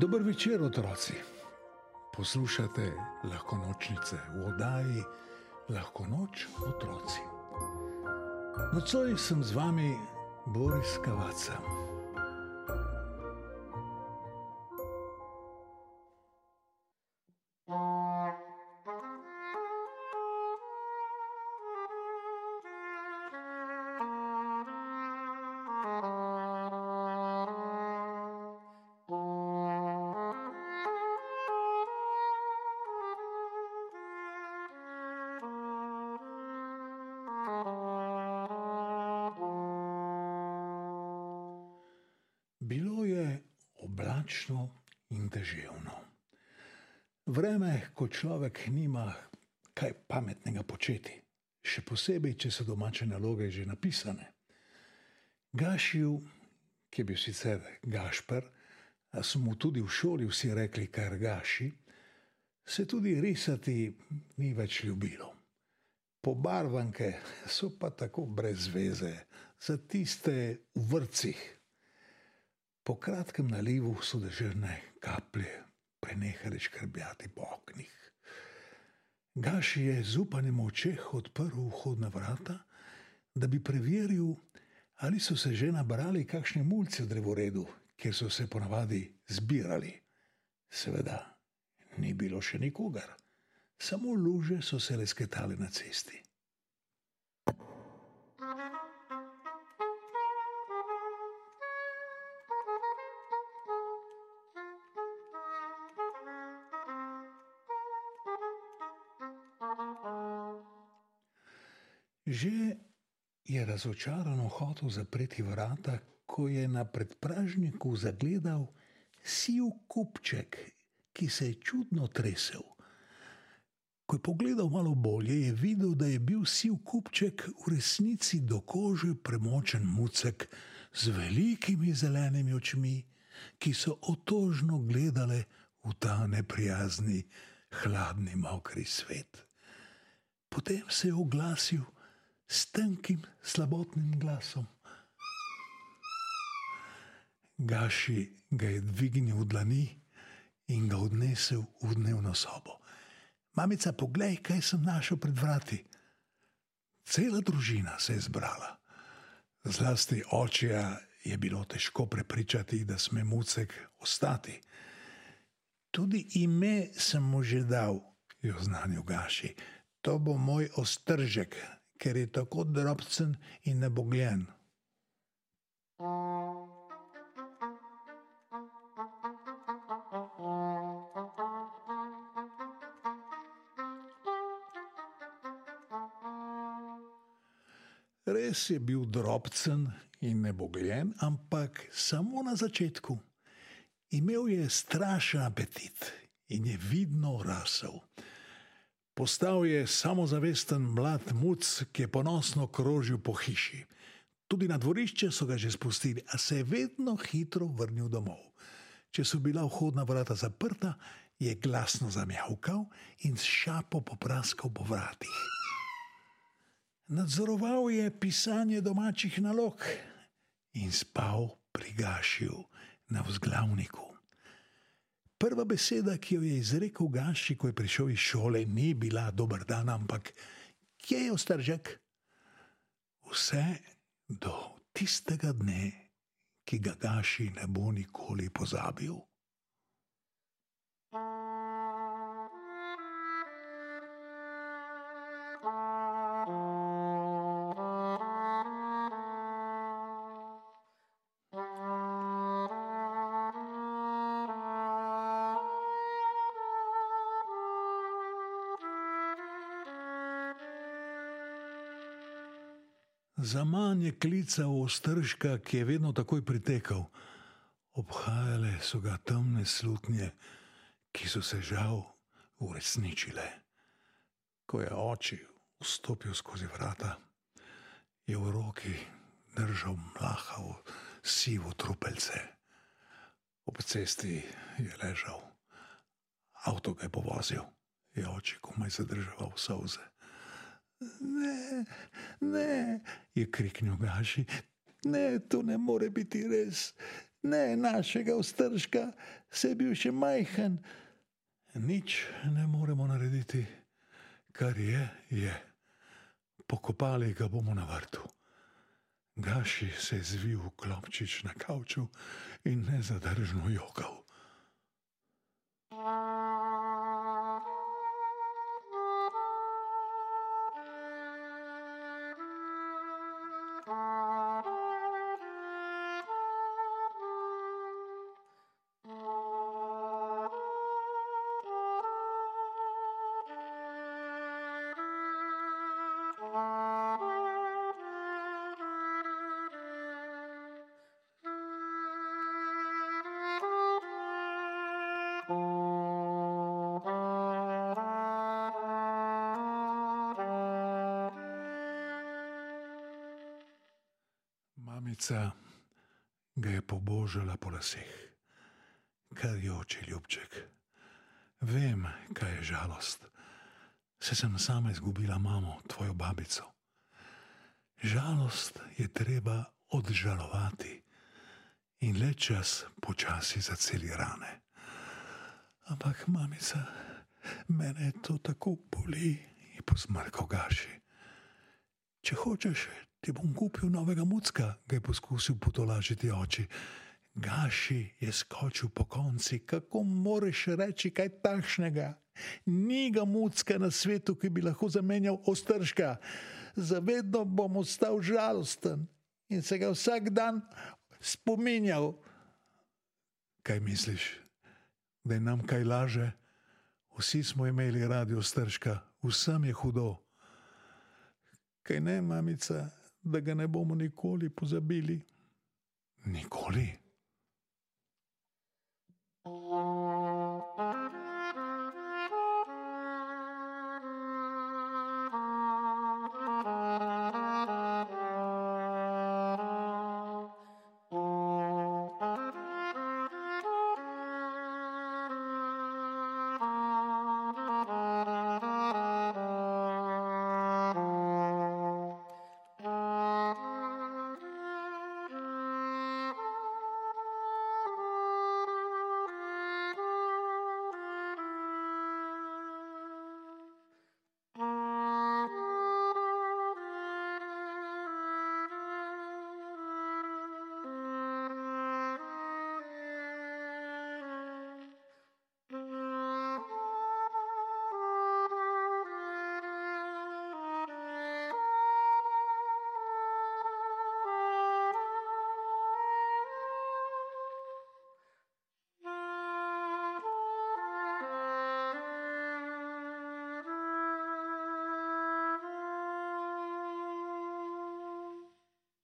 Dober večer, otroci. Poslušate lahko nočnice v oddaji Lahko noč, otroci. Nocoj sem z vami Boris Kavaca. Oblačno in deževno. Vreme, ko človek nima kaj pametnega početi, še posebej, če so domače naloge že napisane. Gašiju, ki je bil sicer Gašper, a so mu tudi v šoli vsi rekli, kar gaši, se tudi risati ni več ljubilo. Pobarvanke so pa tako brez veze, za tiste v vrcih. Po kratkem nalivu so dežerne kaplje prenehale škrbjati po oknih. Gaši je z upanjem v očeh odprl vhodna vrata, da bi preveril, ali so se že nabrali kakšne mulce v drevoredu, kjer so se ponavadi zbirali. Seveda, ni bilo še nikogar, samo luže so se lesketale na cesti. Že je razočarano hotel zapreti vrata, ko je na predpražniku zagledal siv kupček, ki se je čudno tresel. Ko je pogledal malo bolje, je videl, da je bil siv kupček v resnici do kože premočen mucek z velikimi zelenimi očmi, ki so otožno gledale v ta neprijazni, hladni, mokri svet. Potem se je oglasil s tenkim, slabotnim glasom. Gaši ga je dvignil v dlani in ga odnesel v dnevno sobo. Mamica, poglej, kaj sem našel pred vrati. Cela družina se je zbrala. Zlasti očija je bilo težko prepričati, da sme mucek ostati. Tudi ime sem mu že dal, je oznanil Gaši. To bo moj ostržek, ker je tako drobcen in nebogljen. Res je bil drobcen in nebogljen, ampak samo na začetku. Imel je strašen apetit in je vidno rasel. Postal je samozavesten mlad muc, ki je ponosno krožil po hiši. Tudi na dvorišče so ga že spustili, a se je vedno hitro vrnil domov. Če so bila vhodna vrata zaprta, je glasno zamjavkal in s šapo popraskal po vratih. Nadzoroval je pisanje domačih nalog in spal prigašil na vzglavniku. Prva beseda, ki jo je izrekel Gaši, ko je prišel iz šole, ni bila dober dan, ampak kje je ostržek? Vse do tistega dne, ki ga Gaši ne bo nikoli pozabil. Za manj je klical ostržka, ki je vedno takoj pritekal. Obhajale so ga temne slutnje, ki so se žal uresničile. Ko je oči vstopil skozi vrata, je v roki držal mlahavo sivo trupelce. Ob cesti je ležal, avto ga je povozil, je oči komaj zadržal solze. Ne, ne, je kriknil Gaši. Ne, to ne more biti res. ne našega ostržka, se je bil še majhen. Nič ne moremo narediti, kar je, je. Pokopali ga bomo na vrtu. Gaši se je zvil klopčič na kavču in nezadržno jokal. Mamica ga je pobožala po laseh, kar je oči ljubček. Vem, kaj je žalost. Se sem sama izgubila mamo, tvojo babico. Žalost je treba odžalovati in le čas počasi zaceli rane. Ampak, mamica, mene to tako boli in posmrkal gaši. Če hočeš, ti bom kupil novega mucka, ga je poskusil potolažiti oči. Gaši je skočil po konci, kako moreš reči kaj takšnega? Ni ga mucka na svetu, ki bi lahko zamenjal ostržka. Zavedno bom ostal žalosten in se ga vsak dan spominjal. Kaj misliš, da je nam kaj laže? Vsi smo imeli radi ostržka, vsem je hudo. Kaj ne, mamica, da ga ne bomo nikoli pozabili. Nikoli. you